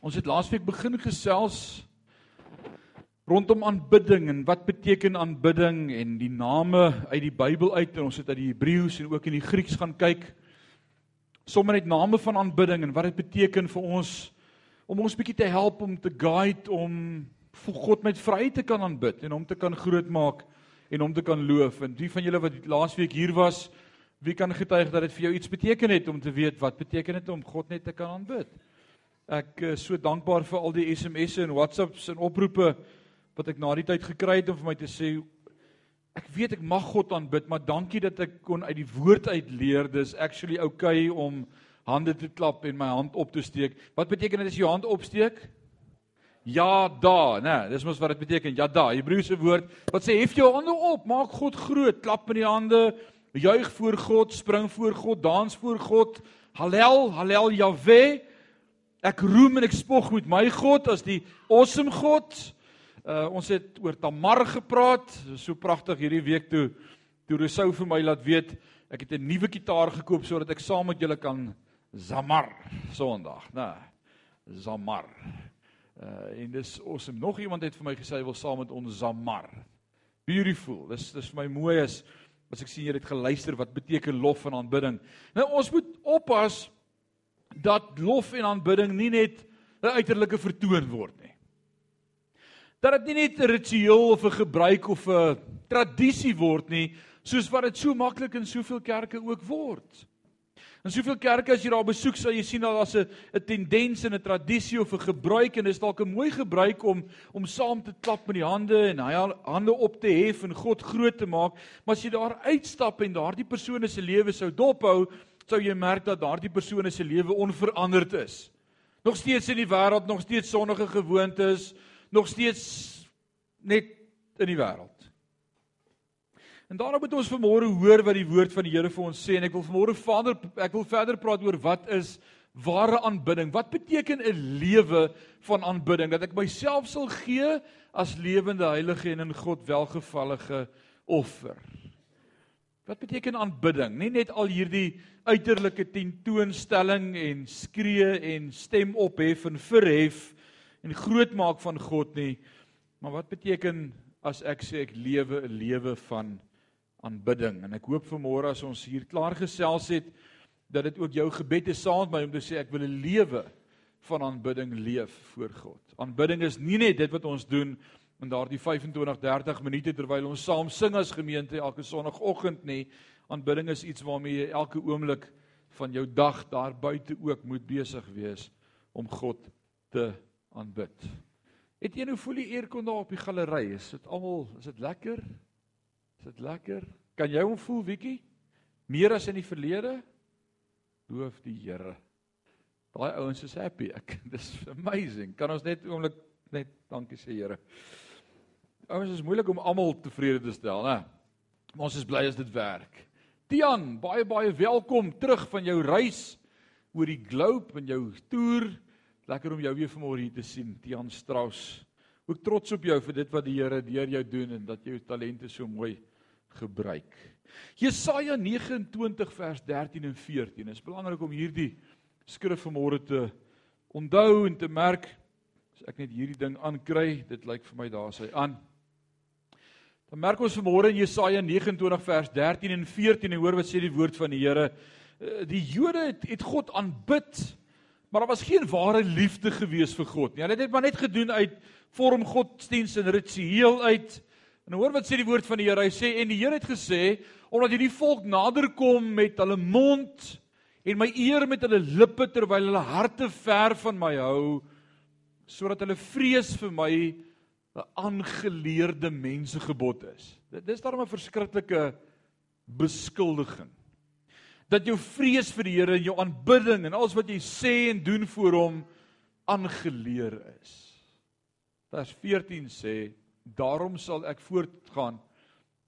Ons het laasweek begin gesels rondom aanbidding en wat beteken aanbidding en die name uit die Bybel uit en ons het uit die Hebreëus en ook in die Grieks gaan kyk. Sommige net name van aanbidding en wat dit beteken vir ons om ons bietjie te help om te guide om vir God met vryheid te kan aanbid en hom te kan grootmaak en hom te kan loof. En die van julle wat laasweek hier was, wie kan getuig dat dit vir jou iets beteken het om te weet wat beteken dit om God net te kan aanbid? Ek is so dankbaar vir al die SMS'e en WhatsApps en oproepe wat ek na die tyd gekry het om vir my te sê ek weet ek mag God aanbid, maar dankie dat ek kon uit die woord uit leer dis actually okay om hande te klap en my hand op te steek. Wat beteken dit as jy jou hand opsteek? Ja, da, né? Nee, dis mos wat dit beteken. Ja, da. Hebreëse woord wat sê hef jou hande op, maak God groot, klap met die hande, juig voor God, spring voor God, dans voor God. Hallel, hallel Jahweh. Ek roem en ek spog met my God as die awesome God. Uh ons het oor Tamar gepraat. So pragtig hierdie week toe toe Rousseau vir my laat weet ek het 'n nuwe kitaar gekoop sodat ek saam met julle kan zamar Sondag, né? Zamar. Uh en dis awesome. Nog iemand het vir my gesê hy wil saam met ons zamar. Beautiful. Dis dis vir my mooi as as ek sien jy het geluister wat beteken lof en aanbidding. Nou ons moet oppas dat lof en aanbidding nie net 'n uiterlike vertoon word nie. Dat dit nie net 'n ritueel of 'n gebruik of 'n tradisie word nie, soos wat dit so maklik in soveel kerke ook word. In soveel kerke as jy daar besoek sal jy sien dat daar's 'n 'n tendens en 'n tradisie of 'n gebruik en dis dalk 'n mooi gebruik om om saam te klap met die hande en hy hande op te hef en God groot te maak, maar as jy daar uitstap en daardie persone se lewe sou dophou, sou jy merk dat daardie persone se lewe onveranderd is. Nog steeds in die wêreld, nog steeds sonnige gewoontes, nog steeds net in die wêreld. En daarom moet ons vanmôre hoor wat die woord van die Here vir ons sê en ek wil vanmôre verder ek wil verder praat oor wat is ware aanbidding? Wat beteken 'n lewe van aanbidding? Dat ek myself sal gee as lewende heilige en in God welgevallige offer. Wat beteken aanbidding? Nie net al hierdie uiterlike tentoonstelling en skree en stem ophef en verhef en groot maak van God nie, maar wat beteken as ek sê ek lewe 'n lewe van aanbidding? En ek hoop vanmôre as ons hier klaar gesels het dat dit ook jou gebed is saam met my om te sê ek wil 'n lewe van aanbidding leef voor God. Aanbidding is nie net dit wat ons doen in daardie 25 30 minute terwyl ons saam sing as gemeente elke sonoggend nie aanbidding is iets waarmee jy elke oomblik van jou dag daar buite ook moet besig wees om God te aanbid. Het jy nou voel die eerkon daar op die galery? Is dit almal is dit lekker? Is dit lekker? Kan jy hom voel bietjie? Meer as in die verlede? Loof die Here. Daai ouens is happy. Ek dis amazing. Kan ons net oomblik net dankie sê Here. Ouens is moeilik om almal tevrede te stel, né? Maar ons is bly as dit werk. Tian, baie baie welkom terug van jou reis oor die globe en jou toer. Lekker om jou weer vanmôre hier te sien, Tian Strauss. Ook trots op jou vir dit wat die Here deur jou doen en dat jy jou talente so mooi gebruik. Jesaja 29 vers 13 en 14. Dit is belangrik om hierdie skrif vanmôre te onthou en te merk. As ek net hierdie ding aankry, dit lyk vir my daar sy aan. Dan merk ons vanmôre in Jesaja 29 vers 13 en 14 en hoor wat sê die woord van die Here. Eh, die Jode het, het God aanbid, maar daar was geen ware liefde gewees vir God nie. Hulle het dit maar net gedoen uit vorm godsdienst en ritueel uit. En hoor wat sê die woord van die Here. Hy sê en die Here het gesê omdat hierdie volk naderkom met hulle mond en my eer met hulle lippe terwyl hulle harte ver van my hou sodat hulle vrees vir my 'n aangeleerde mensegebod is. Dit dis daarom 'n verskriklike beskuldiging. Dat jou vrees vir die Here en jou aanbidding en alles wat jy sê en doen voor hom aangeleer is. Vers 14 sê: "Daarom sal ek voortgaan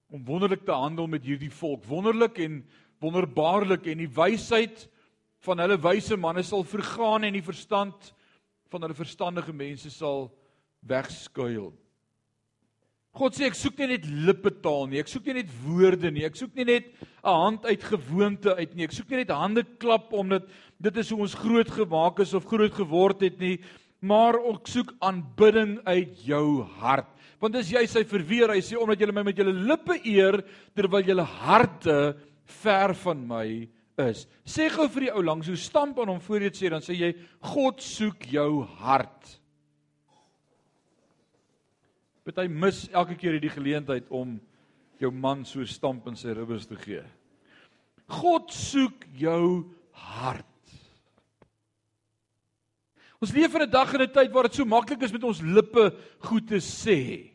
om wonderlik te handel met hierdie volk, wonderlik en wonderbaarlik en die wysheid van hulle wyse manne sal vergaan en die verstand van hulle verstandige mense sal wegskuil. God sê ek soek nie net lippetaal nie, ek soek nie net woorde nie, ek soek nie net 'n hand uit gewoonte uit nie, ek soek nie net hande klap omdat dit is hoe ons groot gemaak is of groot geword het nie. maar ek soek aanbidding uit jou hart. Want dis jy sy verweer, hy sê omdat julle my met julle lippe eer terwyl julle harte ver van my is. Sê gou vir die ou langs, hoe stamp aan hom voor jy sê dan sê jy God soek jou hart. Party mis elke keer hierdie geleentheid om jou man so stamp in sy ribbes te gee. God soek jou hart. Ons leef in 'n dag en 'n tyd waar dit so maklik is met ons lippe goed te sê.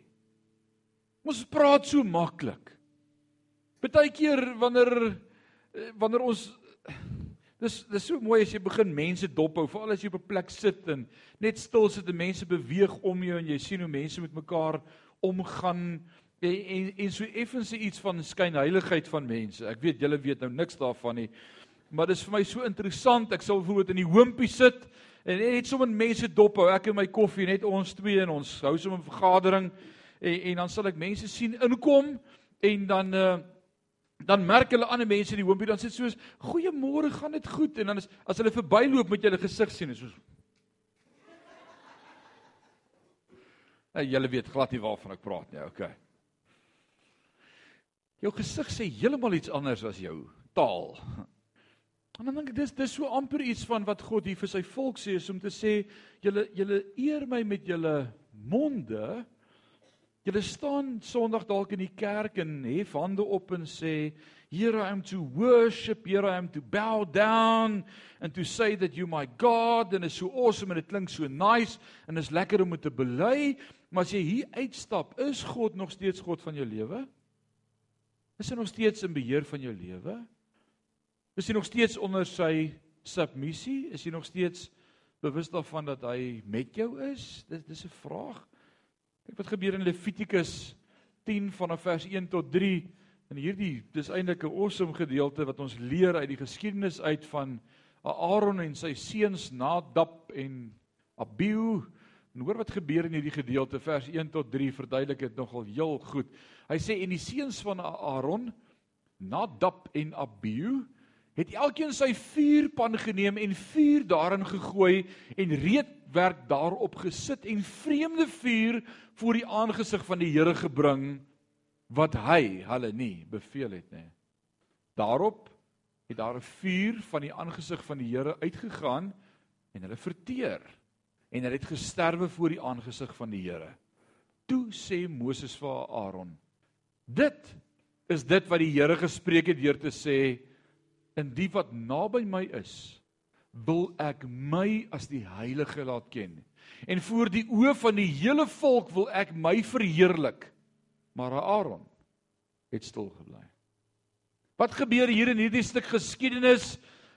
Ons praat so maklik. Partykeer wanneer wanneer ons dis dis so mooi as jy begin mense dophou, veral as jy op 'n plek sit en net stil sit en mense beweeg om jou en jy sien hoe mense met mekaar omgaan en en, en so effens iets van skynheiligheid van mense. Ek weet julle weet nou niks daarvan nie. Maar dis vir my so interessant. Ek sal voorbeeld in die hoompie sit en net sommer mense dophou. Ek en my koffie, net ons twee en ons hou sommer 'n vergadering en en dan sal ek mense sien inkom en dan uh dan merk hulle ander mense in die hoompie dan sê soos goeiemôre, gaan dit goed? En dan is as hulle verbyloop met julle gesig sien is soos Hey, julle weet glad nie waarvan ek praat nie. Okay. Jou gesig sê heeltemal iets anders as jou taal. En dan dink ek dis dis so amper iets van wat God hier vir sy volk sê is om te sê julle julle eer my met julle monde. Julle staan Sondag dalk in die kerk en hef hande op en sê here I am to worship, here I am to bow down and to say that you my God and is so awesome en dit klink so nice en is lekker om dit te bely, maar as jy hier uitstap, is God nog steeds God van jou lewe? Is hy nog steeds in beheer van jou lewe? Is jy nog steeds onder sy submissie? Is jy nog steeds bewus daarvan dat hy met jou is? Dis dis 'n vraag. Kyk wat gebeur in Levitikus 10 vanaf vers 1 tot 3. En hierdie dis eintlik 'n awesome gedeelte wat ons leer uit die geskiedenis uit van Aaron en sy seuns Nadab en Abihu. En hoor wat gebeur in hierdie gedeelte vers 1 tot 3 verduidelik dit nogal heel goed. Hy sê en die seuns van Aaron, Nadab en Abihu, het elkeen sy vuurpan geneem en vuur daarin gegooi en reetwerk daarop gesit en vreemde vuur voor die aangesig van die Here gebring wat hy hulle nie beveel het nie. Daarop het daar 'n vuur van die aangesig van die Here uitgegaan en hulle verteer en hulle het gesterwe voor die aangesig van die Here. Toe sê Moses vir Aaron: Dit is dit wat die Here gespreek het deur te sê: In die wat naby my is, wil ek my as die heilige laat ken. En voor die oë van die hele volk wil ek my verheerlik. Maar Aaron het stil gebly. Wat gebeur hier in hierdie stuk geskiedenis?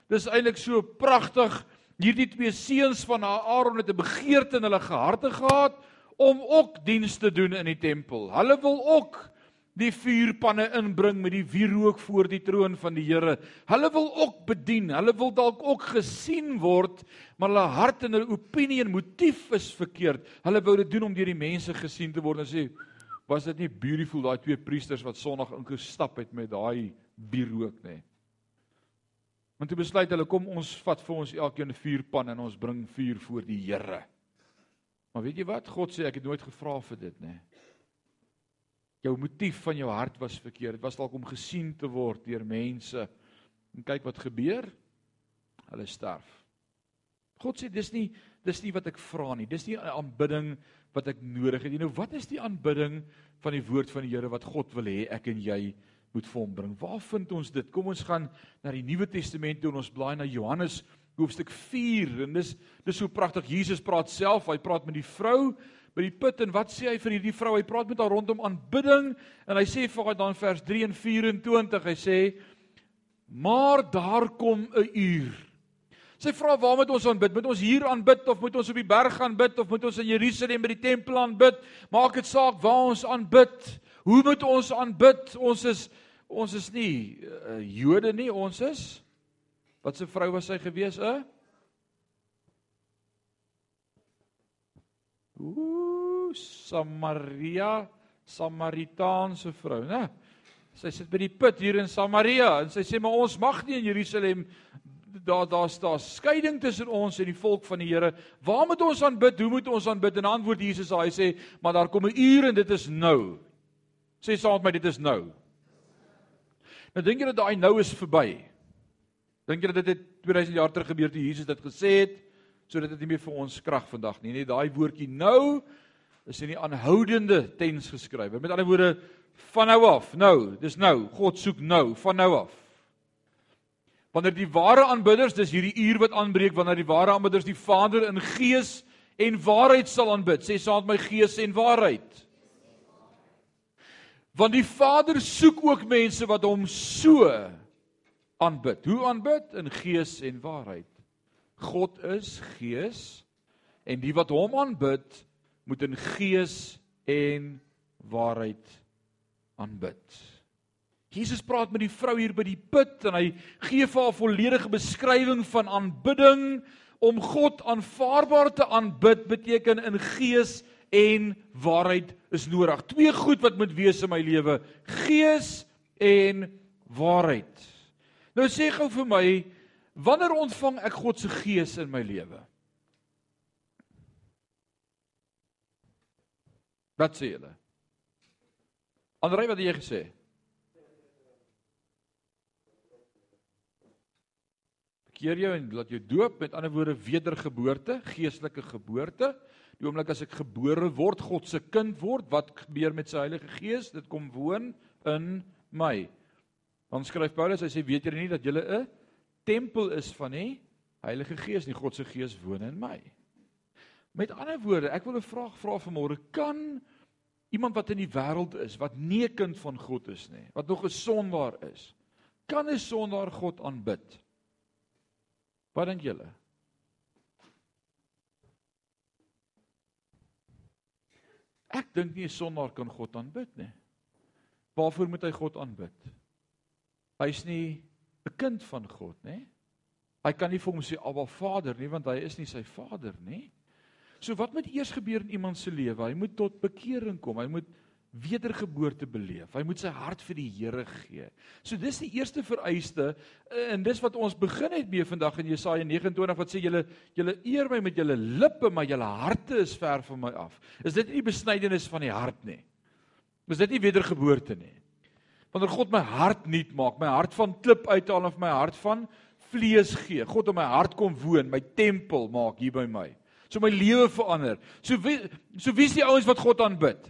Dis eintlik so pragtig. Hierdie twee seuns van Aaron het 'n begeerte in hulle harte gehad om ook diens te doen in die tempel. Hulle wil ook die vuurpanne inbring met die wierook voor die troon van die Here. Hulle wil ook bedien. Hulle wil dalk ook gesien word, maar hulle hart en hulle opinie en motief is verkeerd. Hulle wou dit doen om deur die mense gesien te word en sê, "Was dit nie beautiful daai twee priesters wat Sondag ingestap het met daai wierook nie?" Want toe besluit hulle, "Kom ons vat vir ons elkeen 'n vuurpan en ons bring vuur voor die Here." Maar weet jy wat? God sê ek het nooit gevra vir dit nie jou motief van jou hart was verkeerd. Dit was dalk om gesien te word deur mense. En kyk wat gebeur. Hulle sterf. God sê dis nie dis nie wat ek vra nie. Dis nie 'n aanbidding wat ek nodig het. Jy nou wat is die aanbidding van die woord van die Here wat God wil hê ek en jy moet vir hom bring? Waar vind ons dit? Kom ons gaan na die Nuwe Testament toe en ons blaai na Johannes hoofstuk 4 en dis dis so pragtig. Jesus praat self, hy praat met die vrou by die put en wat sê hy vir hierdie vrou? Hy praat met haar rondom aanbidding en hy sê vir haar dan vers 3 en 24, hy sê: "Maar daar kom 'n uur." Sy vra: "Waar moet ons aanbid? Moet ons hier aanbid of moet ons op die berg aanbid of moet ons in Jerusalem by die tempel aanbid? Maak dit saak waar ons aanbid? Hoe moet ons aanbid? Ons is ons is nie uh, Jode nie, ons is Wat 'n vrou was sy gewees, 'n uh? Samaria, Samaritaanse vrou, né? Sy sit by die put hier in Samaria en sy sê maar ons mag nie in Jerusalem daar daar's daar skeiding tussen ons en die volk van die Here. Waar moet ons aanbid? Hoe moet ons aanbid? En antwoord Jesus, hy sê, maar daar kom 'n uur en dit is nou. Sê saam met my, dit is nou. Nou dink jy dat daai nou is verby? Dink jy dat dit het 2000 jaar terug gebeur toe Jesus dit gesê het sodat dit nie meer vir ons krag vandag nie. Nee, daai woordjie nou is in die aanhoudende tens geskryf. Met ander woorde van nou af. Nou, dis nou. God soek nou van nou af. Wanneer die ware aanbidders, dis hierdie uur wat aanbreek wanneer die ware aanbidders die Vader in gees en waarheid sal aanbid. Sê saam met my gees en waarheid. Want die Vader soek ook mense wat hom so aanbid. Hoe aanbid? In gees en waarheid. God is gees en die wat hom aanbid moet in gees en waarheid aanbid. Jesus praat met die vrou hier by die put en hy gee vir haar volledige beskrywing van aanbidding om God aanvaarbaar te aanbid beteken in gees en waarheid is nodig. Twee goed wat moet wees in my lewe: gees en waarheid. Nou sê gou vir my, wanneer ontvang ek God se gees in my lewe? Wat sê julle? Andrei, wat het jy gesê? keer jou en laat jou doop met ander woorde wedergeboorte, geestelike geboorte. Die oomblik as ek gebore word, God se kind word, wat gebeur met sy Heilige Gees? Dit kom woon in my. Dan skryf Paulus, hy sê weet julle nie dat julle 'n tempel is van die Heilige Gees nie, God se Gees woon in my. Met ander woorde, ek wil 'n vraag vra vanmôre, kan iemand wat in die wêreld is, wat nie 'n kind van God is nie, wat nog 'n sondaar is, kan 'n sondaar God aanbid? Wat dink julle? Ek dink nie 'n sondaar kan God aanbid nie. Waarvoor moet hy God aanbid? Hy's nie 'n kind van God nie. Hy kan nie vir hom sê Abba Vader nie want hy is nie sy vader nie. So wat moet eers gebeur in iemand se lewe? Hy moet tot bekering kom. Hy moet wedergeboorte beleef. Hy moet sy hart vir die Here gee. So dis die eerste vereiste en dis wat ons begin het mee vandag in Jesaja 29 wat sê julle julle eer my met julle lippe maar julle harte is ver van my af. Is dit nie besnydenis van die hart nie? Is dit nie wedergeboorte nie? Wanneer God my hart nuut maak, my hart van klip uithaal en my hart van vlees gee. God in my hart kom woon, my tempel maak hier by my. So my lewe verander. So wie so wie is die ouens wat God aanbid?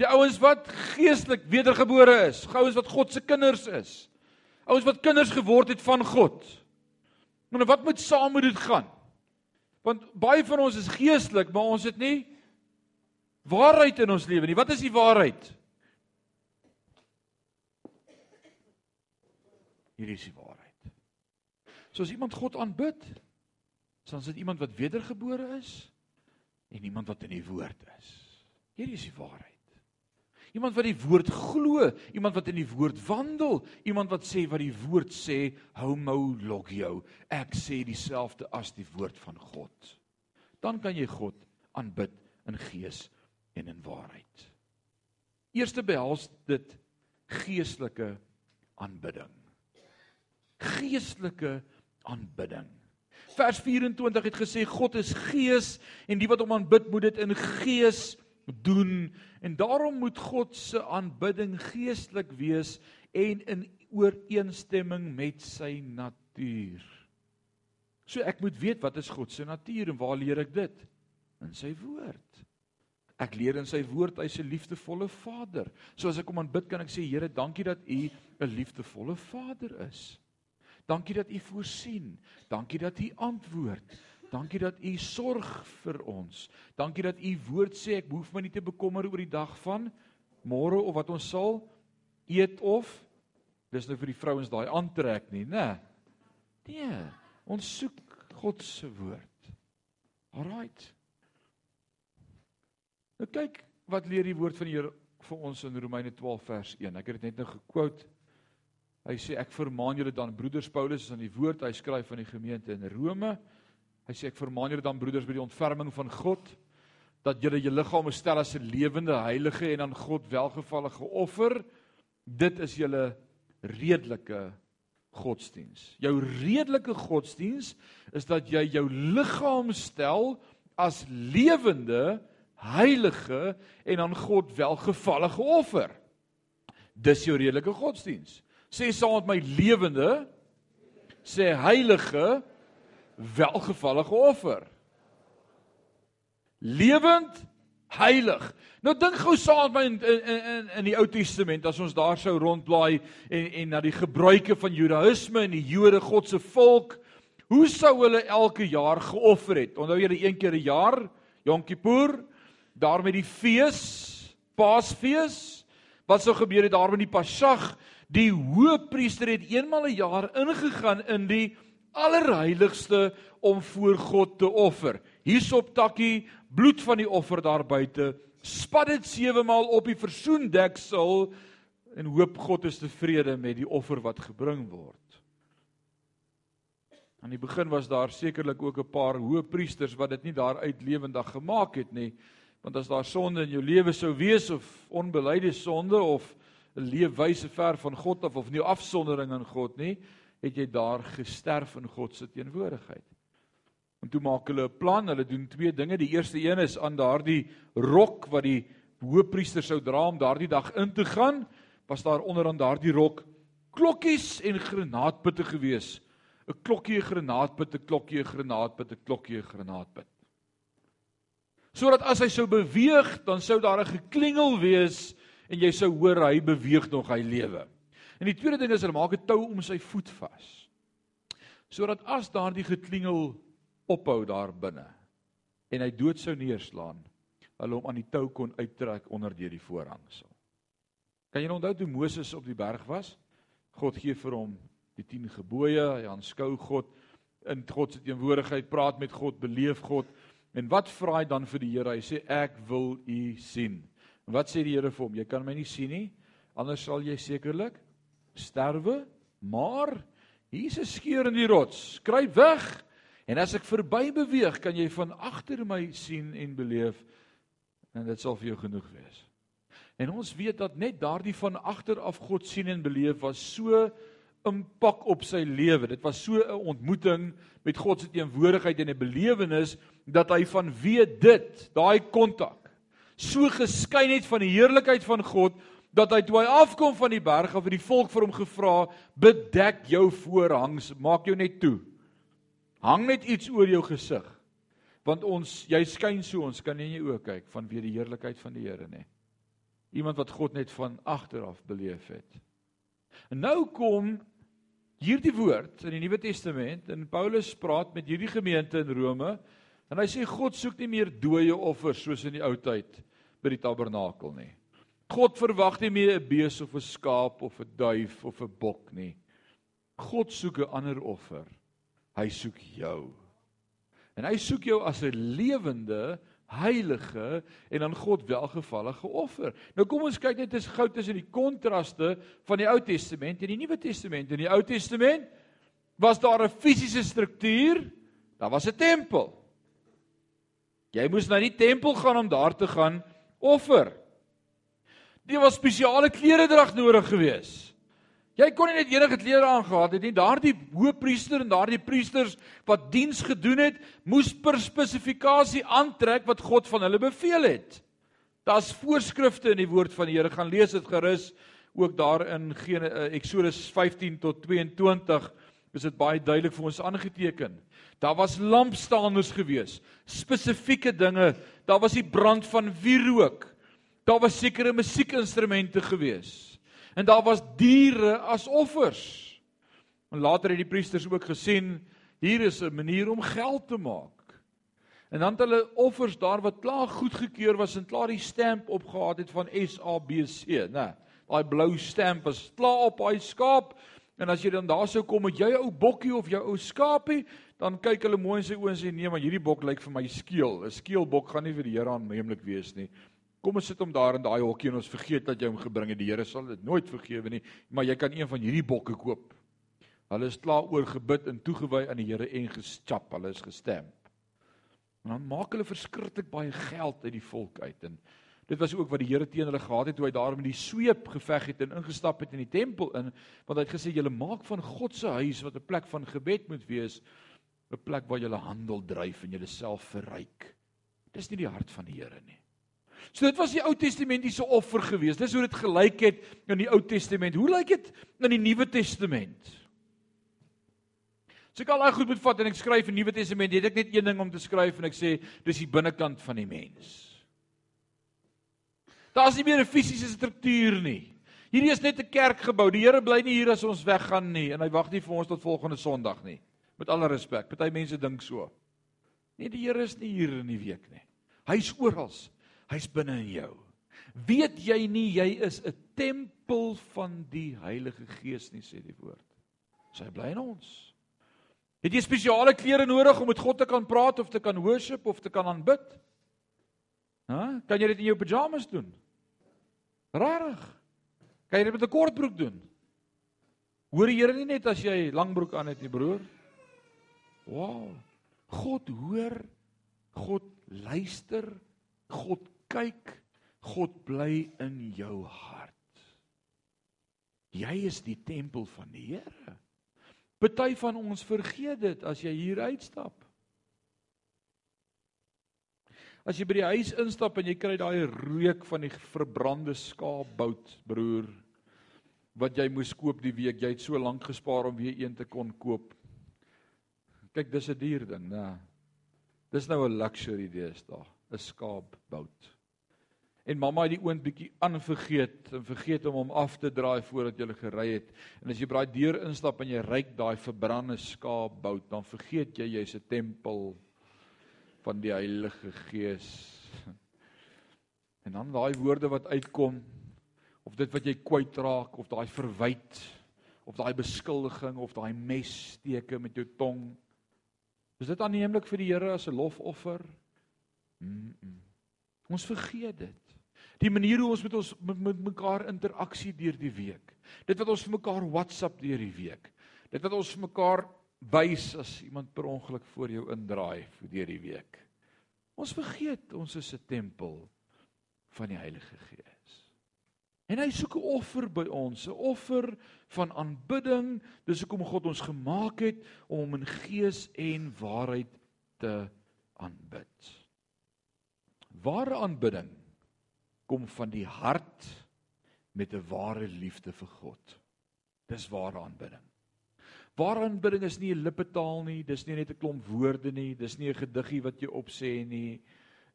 Die ouens wat geestelik wedergebore is, ouens wat God se kinders is. Ouens wat kinders geword het van God. Maar wat moet saam met dit gaan? Want baie van ons is geestelik, maar ons het nie waarheid in ons lewe nie. Wat is die waarheid? Hier is die waarheid. So as iemand God aanbid, dan is dit iemand wat wedergebore is en iemand wat in die woord is. Hier is die waarheid. Iemand wat die woord glo, iemand wat in die woord wandel, iemand wat sê wat die woord sê, homo logio. Ek sê dieselfde as die woord van God. Dan kan jy God aanbid in gees en in waarheid. Eerste behels dit geestelike aanbidding. Geestelike aanbidding. Vers 24 het gesê God is gees en die wat hom aanbid moet dit in gees doen en daarom moet God se aanbidding geestelik wees en in ooreenstemming met sy natuur. So ek moet weet wat is God se natuur en waar leer ek dit? In sy woord. Ek leer in sy woord hy's 'n liefdevolle Vader. So as ek hom aanbid kan ek sê Here, dankie dat U 'n liefdevolle Vader is. Dankie dat U voorsien. Dankie dat U antwoord. Dankie dat U sorg vir ons. Dankie dat U woord sê ek hoef my nie te bekommer oor die dag van môre of wat ons sal eet of dis nou vir die vrouens daai aantrek nie, né? Nee. Ons soek God se woord. Alraight. Nou kyk wat leer die woord van die Here vir ons in Romeine 12 vers 1. Ek het dit net nou gekwote. Hy sê ek vermaan julle dan broeders Paulus is aan die woord hy skryf van die gemeente in Rome. Hy sê ek vermaan julle dan broeders by die ontferming van God dat julle julle liggame stel as 'n lewende, heilige en aan God welgevallige offer. Dit is julle redelike godsdiens. Jou redelike godsdiens is dat jy jou liggaam stel as lewende, heilige en aan God welgevallige offer. Dis jou redelike godsdiens. Sê saam met my lewende sê heilige welgevallige offer. Lewend heilig. Nou dink gou saam met my in in in in die Ou Testament as ons daar sou rondblaai en en na die gebruike van Judaïsme en die Jode God se volk, hoe sou hulle elke jaar geoffer het? Onthou julle een keer 'n jaar, Yom Kippur, daar met die fees, Paasfees. Wat sou gebeur het daar met die Pasag? Die hoëpriester het eenmal 'n een jaar ingegaan in die allerheiligste om voor God te offer. Hierop takkie bloed van die offer daar buite, spat dit sewe maal op die versoendeksel en hoop God is tevrede met die offer wat gebring word. Aan die begin was daar sekerlik ook 'n paar hoë priesters wat dit nie daar uit lewendig gemaak het nie, want as daar sonde in jou lewe sou wees of onbeleide sonde of leefwyse ver van God af of nie afsondering aan God nie, het jy daar gesterf in God se teenwoordigheid. En toe maak hulle 'n plan. Hulle doen twee dinge. Die eerste een is aan daardie rok wat die hoëpriester sou dra om daardie dag in te gaan, was daar onder aan daardie rok klokkies en granaatputte gewees. 'n Klokkie, 'n granaatput, 'n klokkie, 'n granaatput, 'n klokkie, 'n granaatput. Sodat as hy sou beweeg, dan sou daar 'n geklingel wees en jy sou hoor hy beweeg nog, hy lewe. En die tweede ding is hulle maak 'n tou om sy voet vas. Sodat as daardie geklingel ophou daar binne en hy dood sou neerslaan, hulle hom aan die tou kon uittrek onder deur die voorhangsel. Kan jy onthou toe Moses op die berg was? God gee vir hom die 10 gebooie, hy aanskou God in God se teenwoordigheid, praat met God, beleef God. En wat vra hy dan vir die Here? Hy sê ek wil u sien. Wat sê die Here vir hom? Jy kan my nie sien nie, anders sal jy sekerlik sterwe, maar 'n skeur in die rots. Kruip weg. En as ek verby beweeg, kan jy van agter my sien en beleef en dit sal vir jou genoeg wees. En ons weet dat net daardie van agter af God sien en beleef was so impak op sy lewe. Dit was so 'n ontmoeting met God se teenwoordigheid en 'n belewenis dat hy van weet dit, daai kontak, so geskyn het van die heerlikheid van God dat hy toe hy afkom van die berg af het die volk vir hom gevra bedek jou voorhangs maak jou net toe. Hang net iets oor jou gesig want ons jy skyn so ons kan nie in jou oë kyk van wie die heerlikheid van die Here nê. Iemand wat God net van agter af beleef het. En nou kom hierdie woord in die Nuwe Testament en Paulus praat met hierdie gemeente in Rome en hy sê God soek nie meer dooie offers soos in die ou tyd by die tabernakel nie God verwag nie meer 'n bees of 'n skaap of 'n duif of 'n bok nie. God soek 'n ander offer. Hy soek jou. En hy soek jou as 'n lewende, heilige en aan God welgevallige offer. Nou kom ons kyk net eens gou tussen die kontraste van die Ou Testament en die Nuwe Testament. In die Ou Testament was daar 'n fisiese struktuur. Daar was 'n tempel. Jy moes na die tempel gaan om daar te gaan offer. Dit was spesiale klere drag nodig gewees. Jy kon nie net enige klere aangehad het nie. Daardie hoëpriester en daardie priesters wat diens gedoen het, moes per spesifikasie aantrek wat God van hulle beveel het. Daar's voorskrifte in die woord van die Here. Gaan lees dit gerus ook daar in eh, Eksodus 15 tot 22 is dit baie duidelik vir ons aangeteken. Daar was lampstaanders gewees, spesifieke dinge. Daar was die brand van wierook. Daar was sekere musiekinstrumente gewees. En daar was diere as offers. En later het die priesters ook gesien hier is 'n manier om geld te maak. En dan het hulle offers daar wat klaar goedgekeur was en klaar die stamp opgehaat het van SABC, né? Daai blou stamp was klaar op daai skaap. En as jy dan daar sou kom met jou ou bokkie of jou ou skaapie, dan kyk hulle mooi in sy oë en sê nee, maar hierdie bok lyk vir my skeel. 'n Skeelbok gaan nie vir die Here aanneemlik wees nie. Kom ons sit hom daar in daai hokkie en ons vergeet dat jy hom gebring het. Die Here sal dit nooit vergewe nie, maar jy kan een van hierdie bokke koop. Hulle is klaar oor gebid en toegewy aan die Here en gechap. Hulle is gestemp. En dan maak hulle verskriklik baie geld uit die volk uit en Dit was ook wat die Here teen hulle gehad het toe hy daar met die sweep geveg het en ingestap het in die tempel in, want hy het gesê julle maak van God se huis wat 'n plek van gebed moet wees, 'n plek waar julle handel dryf en julle self verryk. Dis nie die hart van die Here nie. So dit was die Ou Testamentiese offer gewees. Dis hoe dit gelyk het in die Ou Testament. Hoe lyk dit in die Nuwe Testament? So ek al daai goed moet vat en ek skryf 'n Nuwe Testament, het ek net een ding om te skryf en ek sê dis die binnekant van die mens. Daar's nie meer 'n fisiese struktuur nie. Hierdie is net 'n kerkgebou. Die Here bly nie hier as ons weggaan nie en hy wag nie vir ons tot volgende Sondag nie. Met alle respek, party mense dink so. Nee, die Here is nie hier in die week nie. Hy's oral. Hy's binne in jou. Weet jy nie jy is 'n tempel van die Heilige Gees nie, sê die woord. So bly in ons. Het jy spesiale klere nodig om met God te kan praat of te kan worship of te kan aanbid? Hæ? Kan jy dit in jou pyjamas doen? Rarig. Kan jy dit met 'n kortbroek doen? Hoor die Here nie net as jy langbroek aan het nie, broer? Wow. God hoor. God luister. God kyk. God bly in jou hart. Jy is die tempel van die Here. Party van ons vergeet dit as jy hier uitstap. As jy by die huis instap en jy kry daai reuk van die verbrande skaapbout, broer, wat jy moes koop die week, jy het so lank gespaar om weer een te kon koop. Kyk, dis 'n duur ding, né? Dis nou 'n luxury deesdae, 'n skaapbout. En mamma het die oond bietjie aanvergeet en vergeet om hom af te draai voordat jy gery het. En as jy by daai deur instap en jy ryk daai verbrande skaapbout, dan vergeet jy jy's 'n tempel van die Heilige Gees. En dan daai woorde wat uitkom of dit wat jy kwyt raak of daai verwyd of daai beskuldiging of daai messteke met jou tong. Is dit aanneemlik vir die Here as 'n lofoffer? Mm -mm. Ons vergeet dit. Die manier hoe ons met ons met, met mekaar interaksie deur die week. Dit wat ons vir mekaar WhatsApp deur die week. Dit wat ons vir mekaar wys as iemand per ongeluk voor jou indraai vir deur die week. Ons vergeet ons is 'n tempel van die Heilige Gees. En hy soek 'n offer by ons, 'n offer van aanbidding. Dis hoekom God ons gemaak het om hom in gees en waarheid te aanbid. Ware aanbidding kom van die hart met 'n ware liefde vir God. Dis ware aanbidding. Ware aanbidding is nie 'n lippetaal nie, dis nie net 'n klomp woorde nie, dis nie 'n gediggie wat jy opsê nie.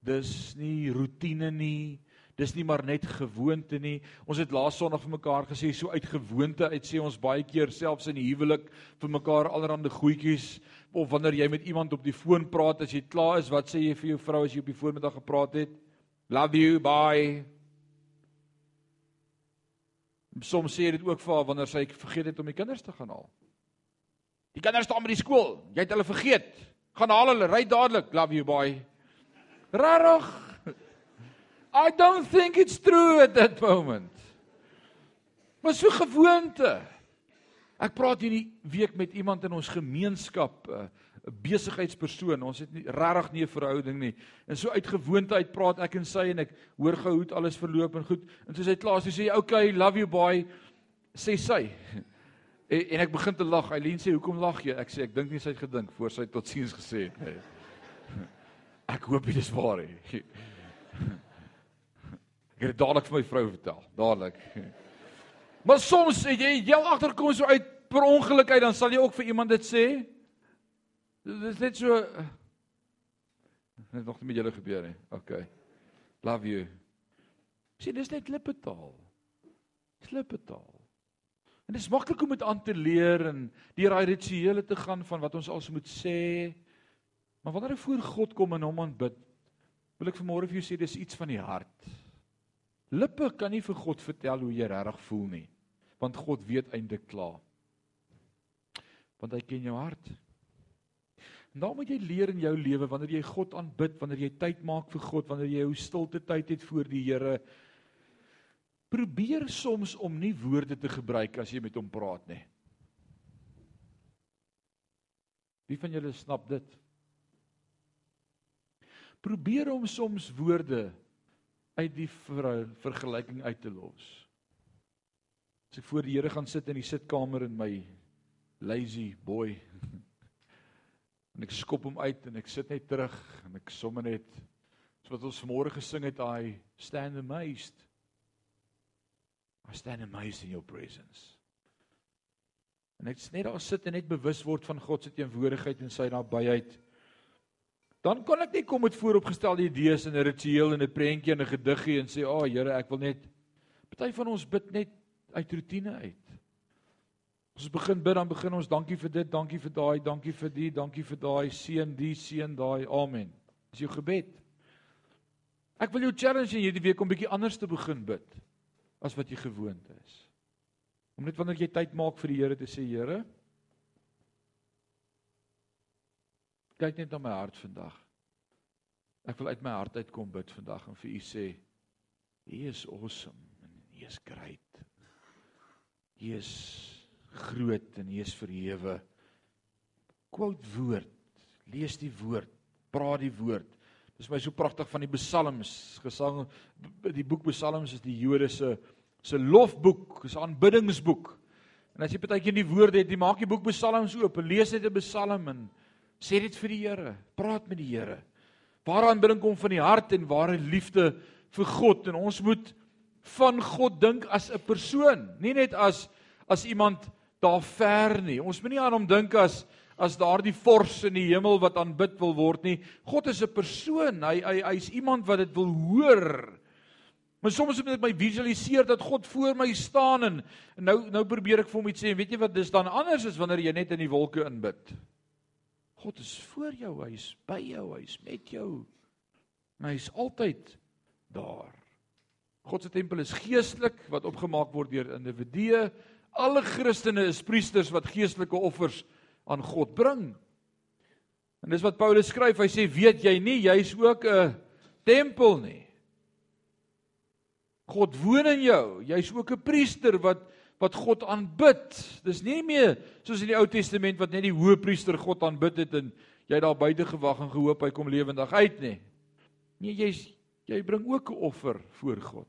Dis nie rotine nie. Dis nie maar net gewoonte nie. Ons het laas Sondag vir mekaar gesê so uit gewoonte uit sê ons baie keer selfs in huwelik vir mekaar allerlei goedjies of wanneer jy met iemand op die foon praat as jy klaar is, wat sê jy vir jou vrou as jy op die foon met haar gepraat het? Love you, bye. Soms sê jy dit ook vir haar wanneer sy vergeet het om die kinders te gaan haal. Die kinders staan by die skool. Jy het hulle vergeet. Gaan haal hulle, ry dadelik. Love you boy. Rarig. I don't think it's true at that moment. Maar so gewoonte. Ek praat hierdie week met iemand in ons gemeenskap, eh, 'n besigheidspersoon. Ons het nie regtig nie 'n verhouding nie. En so uit gewoonte uit praat ek en sy en ek hoor gou hoe dit alles verloop en goed. En soos hy klaar sê, sê hy, "Okay, love you boy." sê sy. En, en ek begin te lag. Eileen sê, "Hoekom lag jy?" Ek sê, "Ek dink nie sy het gedink voor sy totsiens gesê het nie." Ek hoop dit is waar hè. Ek het dadelik vir my vrou vertel, dadelik. Maar soms jy jy agterkom so uit per ongeluk uit dan sal jy ook vir iemand dit sê. Dit is net so net nog nie met julle gebeur nie. Okay. Love you. Sien, dis net lippetaal. Lippetaal. En dit is maklik om dit aan te leer en deur daai rituele te gaan van wat ons als moet sê. Maar wanneer ek voor God kom en hom aanbid, wil ek vanmôre vir jou sê dis iets van die hart. Lippe kan nie vir God vertel hoe jy regtig voel nie, want God weet eintlik klaar. Want hy ken jou hart. En dan moet jy leer in jou lewe wanneer jy God aanbid, wanneer jy tyd maak vir God, wanneer jy jou stilte tyd het voor die Here, probeer soms om nie woorde te gebruik as jy met hom praat nie. Wie van julle snap dit? Probeer om soms woorde uit die ver, vergelyking uit te los. As ek voor die Here gaan sit in die sitkamer in my lazy boy en ek skop hom uit en ek sit net terug en ek somme net so wat ons vanmôre gesing het I stand amazed I stand amazed in your presence en ek net daar sit en net bewus word van God se teenwoordigheid en sy nabyheid dan kan ek nie kom met vooropgestelde idees en 'n ritueel en 'n prentjie en 'n gediggie en sê, "Ag oh, Here, ek wil net party van ons bid net uit rotine uit." Ons begin bid, dan begin ons dankie vir dit, dankie vir daai, dankie vir die, dankie vir daai, seën die, seën daai. Amen. Dis jou gebed. Ek wil jou challenge in hierdie week om bietjie anders te begin bid as wat jy gewoond is. Om net wanneer jy tyd maak vir die Here te sê, Here, kyk net na my hart vandag. Ek wil uit my hart uitkom bid vandag en vir u sê, He is awesome and he is great. He is groot en hy is verhewe. Quote woord, lees die woord, praat die woord. Dis my so pragtig van die psalms, gesang die boek Psalms is die Jode se se lofboek, is 'n aanbiddingsboek. En as jy partykeer die woorde het, jy maak die boek Psalms oop en lees net 'n psalm en sê dit vir die Here, praat met die Here. Waar aanbidding kom van die hart en ware liefde vir God en ons moet van God dink as 'n persoon, nie net as as iemand daar ver nie. Ons moenie aan hom dink as as daardie vors in die hemel wat aanbid wil word nie. God is 'n persoon. Hy hy hy's iemand wat dit wil hoor. Maar soms moet ek my visualiseer dat God voor my staan en, en nou nou probeer ek vir hom iets sê en weet jy wat dis dan anders as wanneer jy net in die wolke inbid. God is voor jou, hy's by jou, hy's met jou. En hy's altyd daar. God se tempel is geestelik wat opgemaak word deur individue Alle Christene is priesters wat geestelike offers aan God bring. En dis wat Paulus skryf, hy sê weet jy nie jy's ook 'n tempel nie. God woon in jou. Jy's ook 'n priester wat wat God aanbid. Dis nie meer soos in die Ou Testament wat net die hoëpriester God aanbid het en jy daar buite gewag en gehoop hy kom lewendig uit nie. Nee, jy's jy bring ook 'n offer voor God.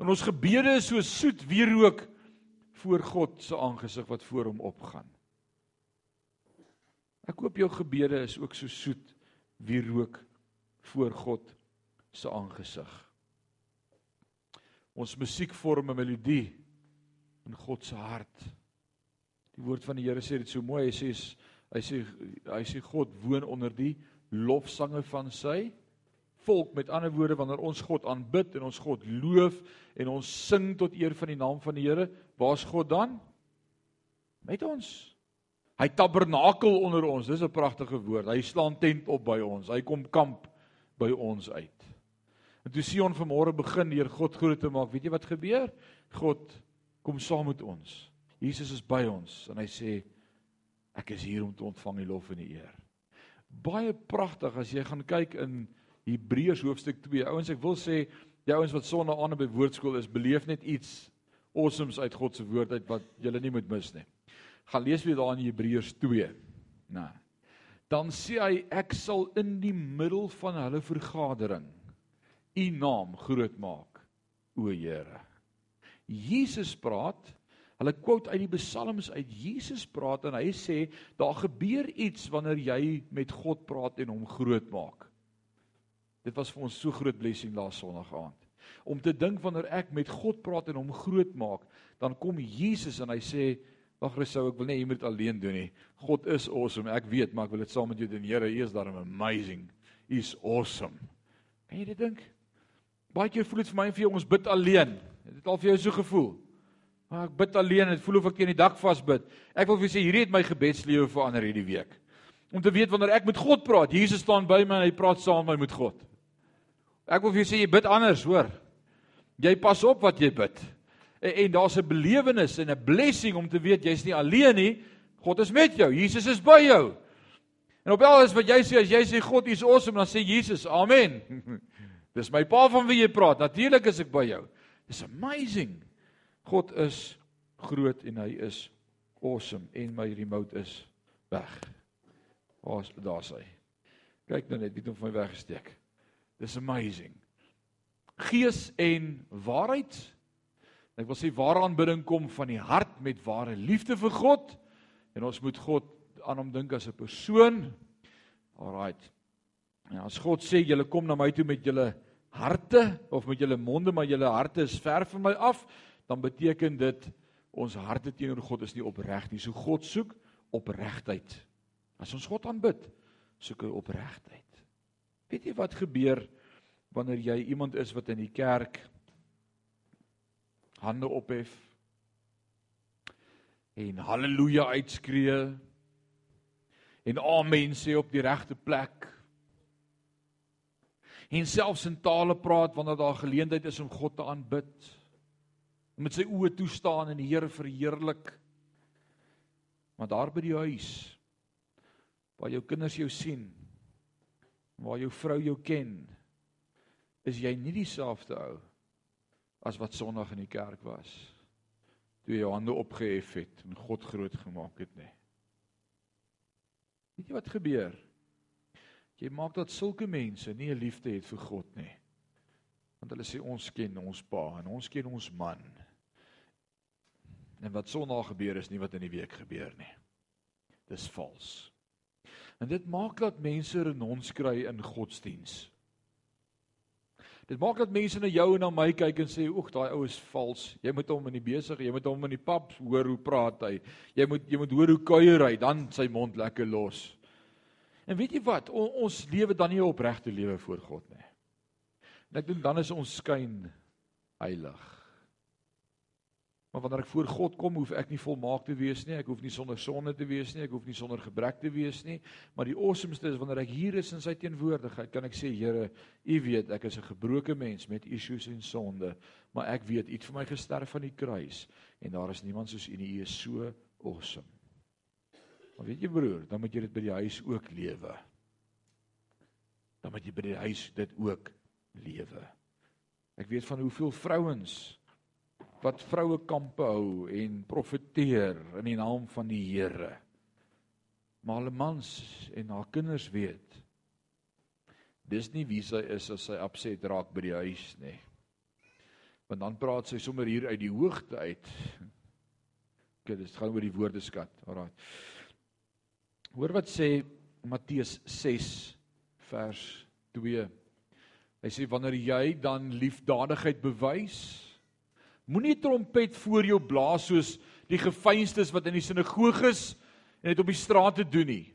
En ons gebede is so soet wierook voor God se aangesig wat voor hom opgaan. Ek hoop jou gebede is ook so soet wie rook voor God se aangesig. Ons musiek vorm 'n melodie in God se hart. Die woord van die Here sê dit so mooi. Hy sê hy sê hy sê God woon onder die lofsange van sy volk met ander woorde wanneer ons God aanbid en ons God loof en ons sing tot eer van die naam van die Here, waar's God dan? Met ons. Hy tabernakel onder ons. Dis 'n pragtige woord. Hy slaan tent op by ons. Hy kom kamp by ons uit. En toe Sion vanmôre begin deur God groot te maak, weet jy wat gebeur? God kom saam met ons. Jesus is by ons en hy sê ek is hier om te ontvang die lof en die eer. Baie pragtig as jy gaan kyk in Hebreërs hoofstuk 2. Ouens, ek wil sê die ouens wat sonder aan by woordskool is, beleef net iets awesomes uit God se woord uit wat julle nie moet mis nie. Gaan lees weer daar in Hebreërs 2. Nou. Dan sê hy ek sal in die middel van hulle vergadering u naam groot maak, o Here. Jesus praat Hulle quote uit die psalms uit Jesus praat en hy sê daar gebeur iets wanneer jy met God praat en hom groot maak. Dit was vir ons so groot blessing laas Sondag aand. Om te dink wanneer ek met God praat en hom groot maak, dan kom Jesus en hy sê, "Wag, Resou, ek wil nie jy moet alleen doen nie. God is awesome. Ek weet, maar ek wil dit saam met jou doen. Here, U is daarom amazing. He's awesome." Kan jy dit dink? Baie keer voel dit vir my en vir jou ons bid alleen. Het dit al vir jou so gevoel? Maar ek bid alleen, dit voel of ek teen die dak vasbid. Ek wil vir julle sê hierdie het my gebedslewe verander hierdie week. Om te weet wanneer ek met God praat, Jesus staan by my en hy praat saam met my met God. Ek wil vir jou sê jy bid anders, hoor. Jy pas op wat jy bid. En, en daar's 'n belewenis en 'n blessing om te weet jy's nie alleen nie. God is met jou. Jesus is by jou. En op alles wat jy sê, as jy sê God is awesome, dan sê Jesus, amen. Dis my pa van wie jy praat. Natuurlik is ek by jou. It's amazing. God is groot en hy is awesome en my remote is weg. Waar's daar's hy? Kyk nou net, wie het hom van my weggesteek? Dis amazing. gees en waarheid. Ek wil sê ware aanbidding kom van die hart met ware liefde vir God en ons moet God aan hom dink as 'n persoon. Alraight. En as God sê julle kom na my toe met julle harte of met julle monde maar julle harte is ver van my af, dan beteken dit ons harte teenoor God is nie opreg nie. So God soek opregtheid. As ons God aanbid, soek hy opregtheid. Weet jy wat gebeur wanneer jy iemand is wat in die kerk hande ophef en haleluja uitskree en amen sê op die regte plek. En selfs in tale praat wanneer daar geleentheid is om God te aanbid met sy oë toe staan en die Here verheerlik. Maar daar by die huis waar jou kinders jou sien waar jou vrou jou ken is jy nie dieselfde ou as wat Sondag in die kerk was toe jy jou hande opgehef het en God groot gemaak het nê weet jy wat gebeur? Jy maak dat sulke mense nie 'n liefde het vir God nie want hulle sê ons ken ons pa en ons ken ons man. En wat Sondag gebeur is nie wat in die week gebeur nie. Dis vals. En dit maak dat mense renons kry in godsdiens. Dit maak dat mense na jou en na my kyk en sê, "Oeg, daai ou is vals. Jy moet hom in die besig, jy moet hom in die pap hoor hoe praat hy. Jy moet jy moet hoor hoe kuier hy, dan sy mond lekker los." En weet jy wat? O, ons lewe dan nie 'n opregte lewe voor God nie. En ek dink dan is ons skyn heilig. Maar wanneer ek voor God kom, hoef ek nie volmaak te wees nie. Ek hoef nie sonder sonde te wees nie. Ek hoef nie sonder gebrek te wees nie. Maar die awesomeste is wanneer ek hier is in sy teenwoordigheid, kan ek sê, Here, U weet ek is 'n gebroke mens met issues en sonde, maar ek weet U het vir my gesterf aan die kruis en daar is niemand soos U nie. U is so awesome. Maar weet jy broer, dan moet jy dit by die huis ook lewe. Dan moet jy by die huis dit ook lewe. Ek weet van hoeveel vrouens wat vroue kampe hou en profeteer in die naam van die Here. Maar hulle mans en haar kinders weet dis nie wie sy is as sy opset raak by die huis nie. Want dan praat sy sommer hier uit die hoogte uit. Okay, dit gaan oor die woordeskat. Alraai. Hoor wat sê Matteus 6 vers 2. Hy sê wanneer jy dan liefdadigheid bewys Moenie trompet voor jou blaas soos die gefeinstes wat in die sinagoges en dit op die strate doen nie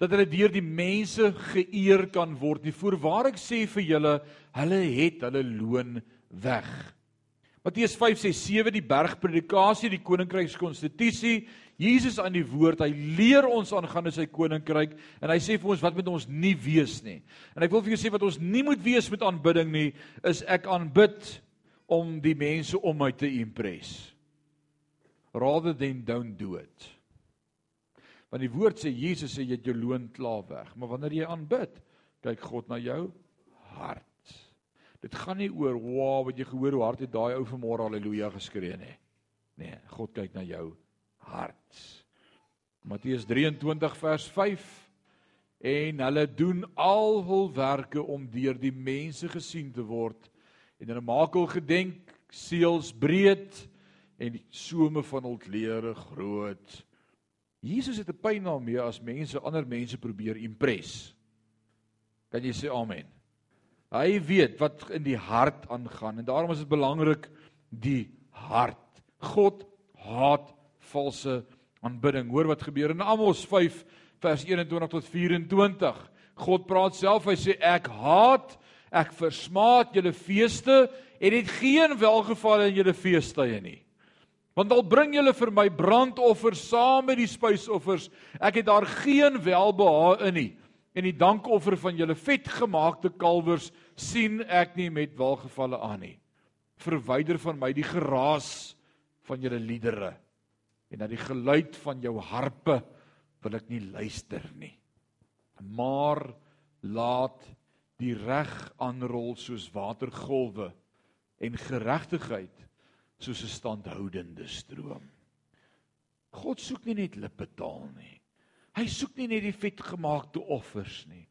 dat hulle deur die mense geëer kan word nie. Voorwaar ek sê vir julle hulle het hulle loon weg. Matteus 5 sê 7 die bergpredikasie die koninkrykskonstitusie. Jesus aan die woord hy leer ons aangaande sy koninkryk en hy sê vir ons wat moet ons nie wees nie. En ek wil vir julle sê wat ons nie moet wees met aanbidding nie is ek aanbid om die mense om my te impress. Rather than don't do it. Want die woord sê Jesus sê jy het jou loon klaar weg, maar wanneer jy aanbid, kyk God na jou hart. Dit gaan nie oor wow wat jy gehoor hoe hard het daai ou vanmôre haleluja geskree nie. Nee, God kyk na jou hart. Matteus 23 vers 5 en hulle doen al hul werke om deur die mense gesien te word en hulle maak hul gedenk seels breed en die some van hul klere groot. Jesus het 'n pyn daarmee as mense ander mense probeer impres. Kan jy sê amen? Hy weet wat in die hart aangaan en daarom is dit belangrik die hart. God haat valse aanbidding. Hoor wat gebeur in Amos 5 vers 21 tot 24. God praat self, hy sê ek haat Ek versmaat julle feeste en het geen welgeval in julle feestyde nie. Want al bring julle vir my brandoffers saam met die spysoffers, ek het daar geen welbehae in nie. En die dankoffer van julle vetgemaakte kalwers sien ek nie met welgevalle aan nie. Verwyder van my die geraas van julle liedere en na die geluid van jou harpe wil ek nie luister nie. Maar laat die reg aanrol soos watergolwe en geregtigheid soos 'n standhoudende stroom. God soek nie net lippetaal nie. Hy soek nie net die vetgemaakte offers nie.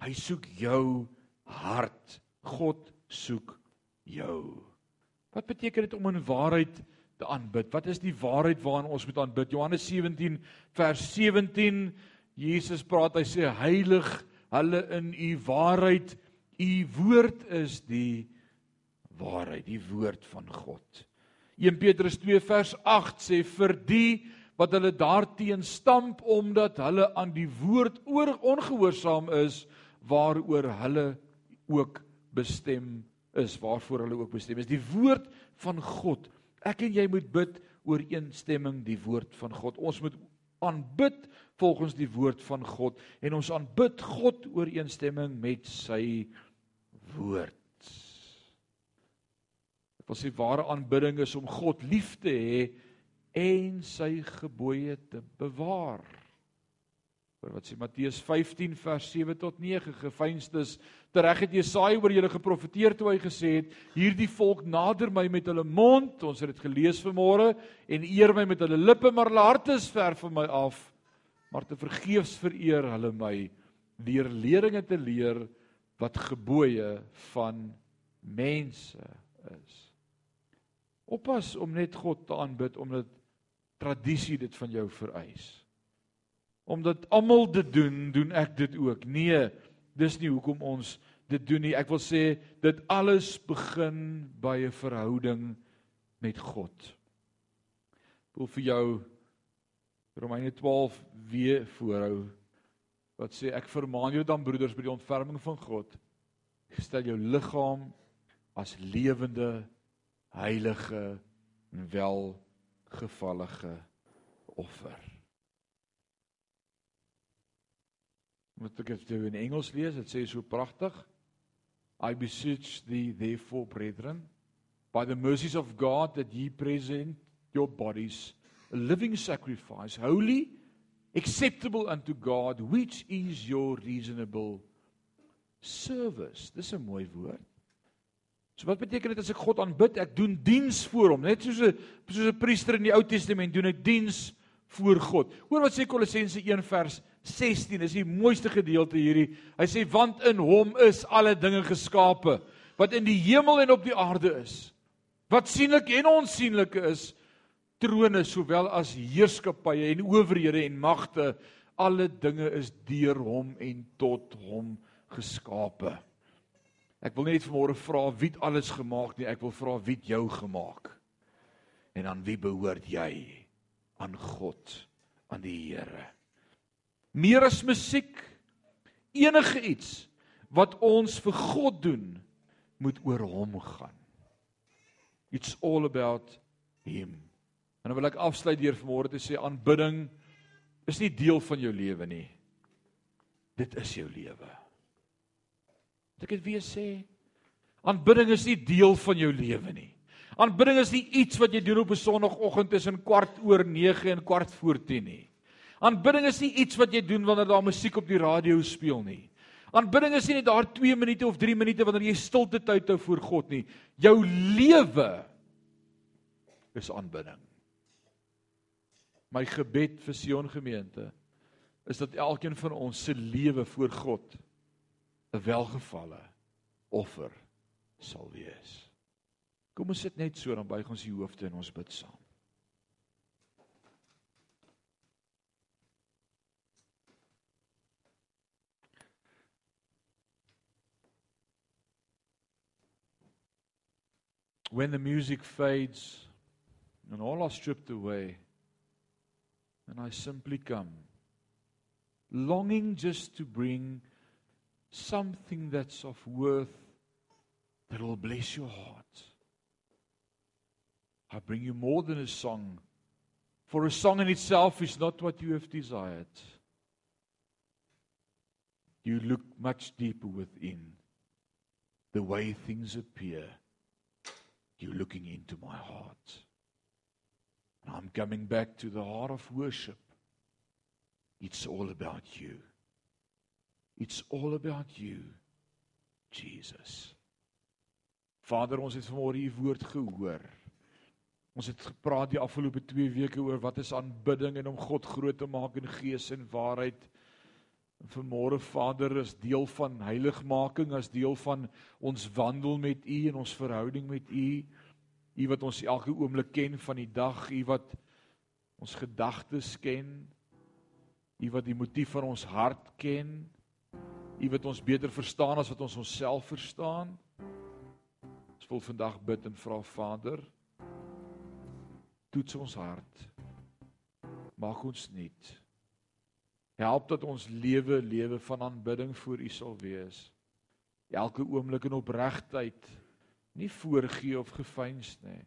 Hy soek jou hart. God soek jou. Wat beteken dit om in waarheid te aanbid? Wat is die waarheid waaraan ons moet aanbid? Johannes 17 vers 17 Jesus praat, hy sê heilig hulle in u waarheid. U woord is die waarheid, die woord van God. 1 Petrus 2 vers 8 sê vir die wat hulle daarteen stamp omdat hulle aan die woord oor ongehoorsaam is waaroor hulle ook bestem is waarvoor hulle ook bestem is die woord van God ek en jy moet bid ooreenstemming die woord van God ons moet aanbid volgens die woord van God en ons aanbid God ooreenstemming met sy woord Ek wil sê ware aanbidding is om God lief te hê en sy gebooie te bewaar. Hoor wat sê Matteus 15 vers 7 tot 9 gefeinstes tereg het Jesaja oor julle geprofeteer toe hy gesê het hierdie volk nader my met hulle mond. Ons het dit gelees vanmôre en eer my met hulle lippe maar hulle harte is ver van my af. Maar te vergeefs vereer hulle my deur leringe te leer wat gebooie van mense is. Oppas om net God te aanbid omdat tradisie dit van jou vereis. Omdat almal dit doen, doen ek dit ook. Nee, dis nie hoekom ons dit doen nie. Ek wil sê dit alles begin by 'n verhouding met God. Ek wil vir jou Romeine 12 weer voorhou wat sê ek vermaan jou dan broeders by die ontferming van God stel jou liggaam as lewende heilige en welgevallige offer. Moet ek dit in Engels lees? Dit sê so pragtig. I beseech thee therefore brethren by the mercies of God that ye present your bodies a living sacrifice holy acceptable unto God which is your reasonable service. Dis 'n mooi woord. So wat beteken dit as ek God aanbid? Ek doen diens vir hom, net soos 'n soos 'n priester in die Ou Testament doen ek diens vir God. Hoor wat sê Kolossense 1 vers 16, is die mooiste gedeelte hierdie. Hy sê want in hom is alle dinge geskape wat in die hemel en op die aarde is. Wat sienlik en onsienlik is, trone sowel as heerskappye en owerhede en magte, alle dinge is deur hom en tot hom geskape. Ek wil net vanmôre vra wie het alles gemaak nie, ek wil vra wie het jou gemaak? En aan wie behoort jy? Aan God, aan die Here. Meer as musiek, enige iets wat ons vir God doen, moet oor hom gaan. It's all about him. En dan wil ek afsluit deur vanmôre te sê aanbidding is nie deel van jou lewe nie. Dit is jou lewe. Ek het weer sê aanbidding is nie deel van jou lewe nie. Aanbidding is nie iets wat jy doen op 'n sonoggend tussen kwart oor 9 en kwart voor 10 nie. Aanbidding is nie iets wat jy doen wanneer daar musiek op die radio speel nie. Aanbidding is nie net daar 2 minute of 3 minute wanneer jy stilte tyd hou voor God nie. Jou lewe is aanbidding. My gebed vir Sion gemeente is dat elkeen van ons se lewe voor God 'n welgevalle offer sal wees. Kom ons sit net so dan buig ons die hoofde en ons bid saam. When the music fades and all are stripped away and I simply come longing just to bring something that's of worth that will bless your heart. I bring you more than a song, for a song in itself is not what you have desired. You look much deeper within the way things appear. You're looking into my heart. And I'm coming back to the heart of worship. It's all about you. It's all about you, Jesus. Vader, ons het vanmôre u woord gehoor. Ons het gepraat die afgelope 2 weke oor wat is aanbidding en om God groot te maak in gees en waarheid. Vanmôre Vader is deel van heiligmaking, as deel van ons wandel met U en ons verhouding met U. U wat ons elke oomblik ken van die dag, U wat ons gedagtes ken. U wat die motief van ons hart ken. U wat ons beter verstaan as wat ons onsself verstaan. Ons wil vandag bid en vra Vader, toets ons hart. Maak ons nuut. Help dat ons lewe lewe van aanbidding voor U sal wees. Elke oomblik in opregtheid, nie voorgee of gefeins nie.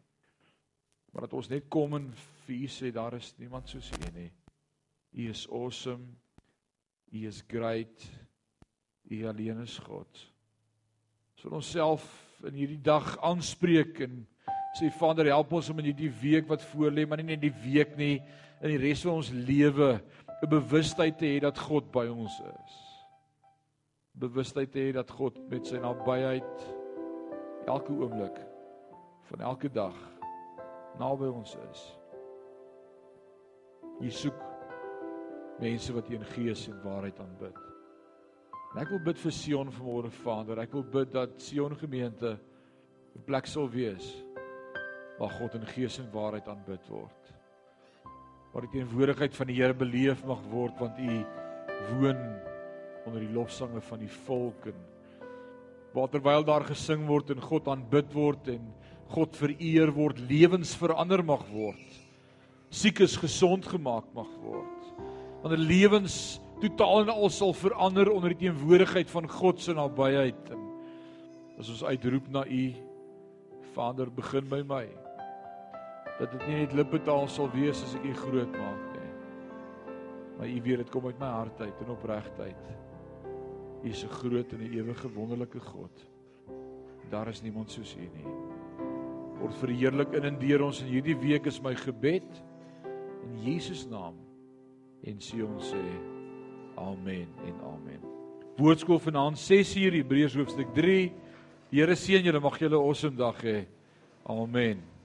Maar dat ons net kom en vir U sê daar is niemand soos U nie. U is awesome. U is great. U alleen is God. So ons self in hierdie dag aanspreek en sê Vader help ons om in hierdie week wat voorlê, maar nie net die week nie, in die res van ons lewe 'n bewustheid te hê dat God by ons is. Bewustheid te hê dat God met sy nabyheid elke oomblik van elke dag naby ons is. Jy soek mense wat in gees en waarheid aanbid. En ek wil bid vir Sion vanmôre Vader. Ek wil bid dat Sion gemeente 'n plek sal wees waar God in gees en waarheid aanbid word. Waar die teenwoordigheid van die Here beleef mag word want u woon onder die lofsange van die volk en waar terwyl daar gesing word en God aanbid word en God vereer word lewens verander mag word. Siekes gesond gemaak mag word. Wanneer lewens totaal en al sal verander onder die teenwoordigheid van God se nabyheid. As ons uitroep na u Vader begin by my dat dit nie net lippetaal sal wees as ek U groot maak nie. Maar U weet dit kom uit my hart uit en opregtheid. U is 'n groot en 'n ewige wonderlike God. Daar is niemand soos U nie. Word verheerlik in en deur ons in hierdie week is my gebed in Jesus naam. En sê ons sê amen en amen. Woordskool vanaand 6uur Hebreërs hoofstuk 3. Die Here seën julle mag julle 'n awesome dag hê. Amen.